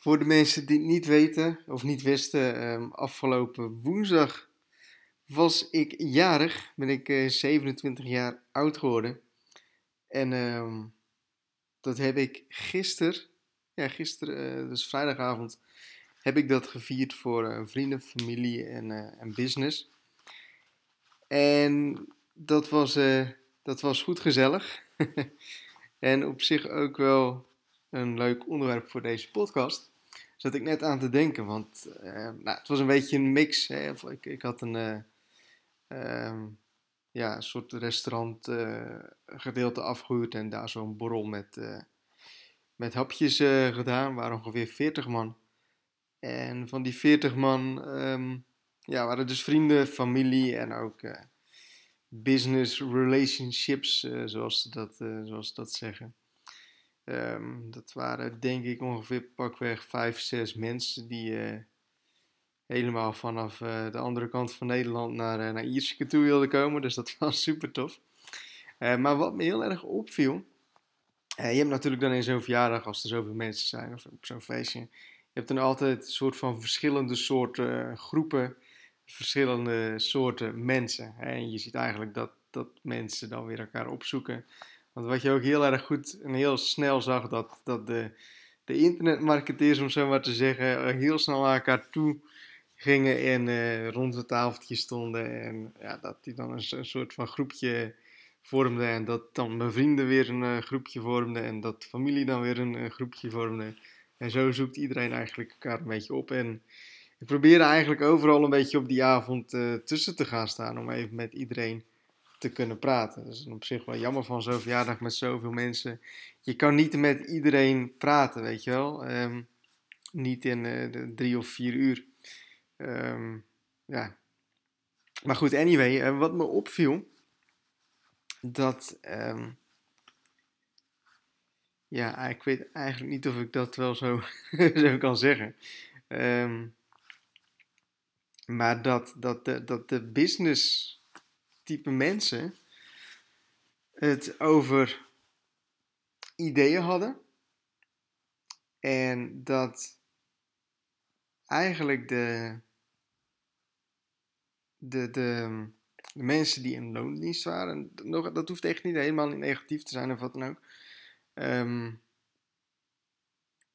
Voor de mensen die het niet weten of niet wisten, um, afgelopen woensdag was ik jarig. Ben ik uh, 27 jaar oud geworden. En um, dat heb ik gisteren, ja gisteren, uh, dus vrijdagavond, heb ik dat gevierd voor uh, vrienden, familie en, en business. En dat was, dat was goed gezellig. en op zich ook wel een leuk onderwerp voor deze podcast. Zat ik net aan te denken, want uh, nou, het was een beetje een mix. Hè? Ik, ik had een, uh, uh, ja, soort restaurant eh, gedeelte afgehuurd en daar zo'n borrel met, eh, met hapjes gedaan. waren ongeveer 40 man. En van die 40 man um, ja, waren dus vrienden, familie en ook business relationships, zoals, ze dat, zoals ze dat zeggen. Um, dat waren denk ik ongeveer pakweg vijf, zes mensen die uh, helemaal vanaf uh, de andere kant van Nederland naar, uh, naar Ierseke toe wilden komen. Dus dat was super tof. maar wat me heel erg opviel, je hebt natuurlijk dan in zo'n verjaardag, als er zoveel mensen zijn of op zo'n feestje, je hebt dan altijd een soort van verschillende soorten groepen, verschillende soorten mensen. En je ziet eigenlijk dat, dat mensen dan weer elkaar opzoeken. Want wat je ook heel erg goed en heel snel zag, dat, dat de, de internetmarketeers, om zo maar te zeggen, heel snel naar elkaar toe gingen en uh, rond het tafeltje stonden. En ja, dat die dan een, soort van groepje vormde. En dat dan mijn vrienden weer een uh, groepje vormden. En dat familie dan weer een uh, groepje vormde. En zo zoekt iedereen eigenlijk elkaar een beetje op. En ik probeerde eigenlijk overal een beetje op die avond tussen te gaan staan. Om even met iedereen te kunnen praten. Dat is op zich wel jammer van zo'n verjaardag met zoveel mensen. Je kan niet met iedereen praten, weet je wel. Um, niet in uh, de drie of vier uur. Um, ja. Maar goed, anyway, uh, wat me opviel, dat. Um, ja, ik weet eigenlijk niet of ik dat wel zo, zo kan zeggen. maar dat, dat, de, dat de business type mensen het over ideeën hadden. En dat eigenlijk de, de, de, de mensen die in loondienst waren, nog, dat hoeft echt niet helemaal niet negatief te zijn of wat dan ook. Um,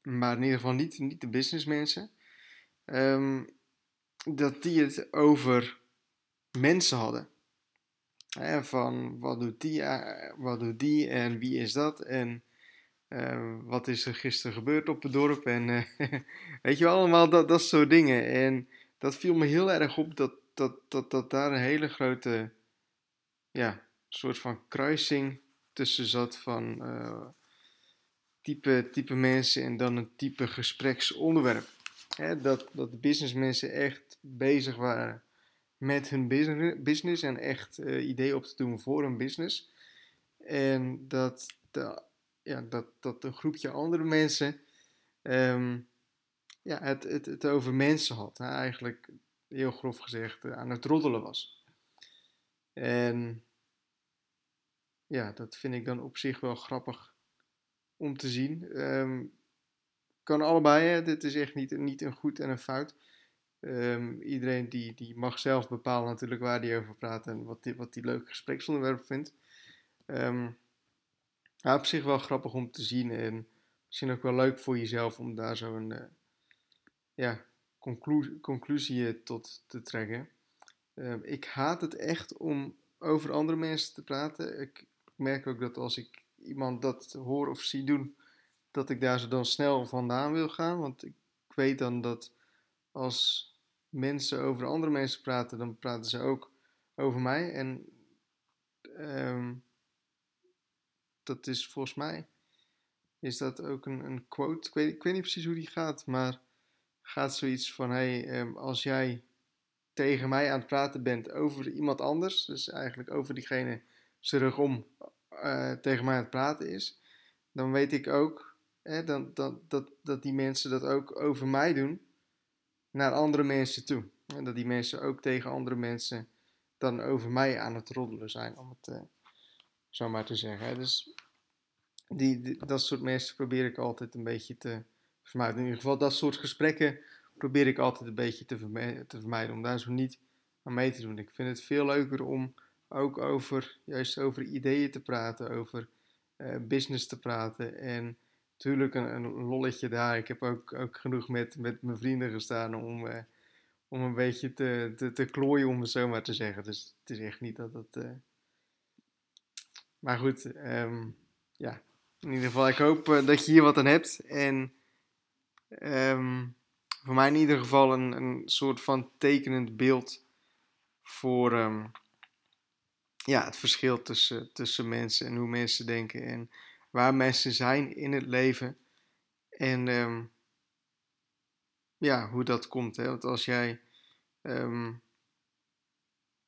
maar in ieder geval niet, niet de businessmensen. Um, dat die het over mensen hadden van wat doet, die, eh, wat doet die en wie is dat en uh, wat is er gisteren gebeurd op het dorp en uh, weet je wel, allemaal dat, dat soort dingen. En dat viel me heel erg op dat, dat, dat, dat daar een hele grote ja, soort van kruising tussen zat van type, type mensen en dan een type gespreksonderwerp. Hè, dat, dat de businessmensen echt bezig waren met hun business en echt uh, ideeën op te doen voor hun business. En dat, ja, dat, dat een groepje andere mensen um, ja, het, het, het over mensen had. Eigenlijk, heel grof gezegd, uh, aan het roddelen was. En ja, dat vind ik dan op zich wel grappig om te zien. Um, kan allebei, dit is echt niet, niet een goed en een fout. Um, iedereen die, die mag zelf bepalen natuurlijk waar hij over praat en wat hij wat die leuke gespreksonderwerp vindt. Um, ja, op zich wel grappig om te zien en misschien ook wel leuk voor jezelf om daar zo een uh, ja, conclu conclusie tot te trekken. Um, ik haat het echt om over andere mensen te praten. Ik merk ook dat als ik iemand dat hoor of zie doen, dat ik daar zo dan snel vandaan wil gaan. Want ik weet dan dat als mensen over andere mensen praten, dan praten ze ook over mij. En um, dat is volgens mij, is dat ook een, een quote. Ik weet, ik weet, niet precies hoe die gaat, maar gaat zoiets van: hey, um, als jij tegen mij aan het praten bent over iemand anders, dus eigenlijk over diegene zijn rug om uh, tegen mij aan het praten is, dan weet ik ook hè, dat, dat, dat, dat die mensen dat ook over mij doen naar andere mensen toe. En dat die mensen ook tegen andere mensen dan over mij aan het roddelen zijn, om het uh, zo maar te zeggen. Dus die, dat soort mensen probeer ik altijd een beetje te mij in ieder geval dat soort gesprekken probeer ik altijd een beetje te, vermijden, te vermijden om daar zo niet aan mee te doen. Ik vind het veel leuker om ook over, juist over ideeën te praten, over uh, business te praten. En natuurlijk een, een, lolletje daar. Ik heb ook, ook genoeg met, met mijn vrienden gestaan om, uh, om een beetje te, te, te klooien, om het zo maar te zeggen. Dus het is echt niet dat het... Uh... Maar goed, um, ja. In ieder geval, ik hoop dat je hier wat aan hebt. En um, voor mij in ieder geval een, een soort van tekenend beeld voor um, ja, het verschil tussen, tussen mensen en hoe mensen denken en waar mensen zijn in het leven. En um, ja, hoe dat komt. Hè? Want als jij, um,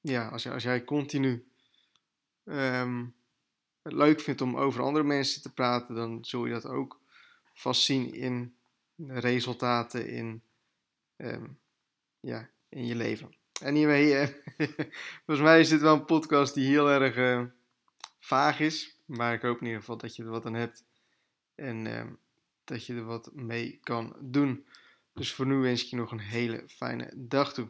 ja, als, als jij continu um, het leuk vindt om over andere mensen te praten, dan zul je dat ook vast zien in resultaten in, ja, in je leven. Anyway, uh, volgens mij is dit wel een podcast die heel erg uh, vaag is. Maar ik hoop in ieder geval dat je er wat aan hebt. En uh, dat je er wat mee kan doen. Dus voor nu wens ik je nog een hele fijne dag toe.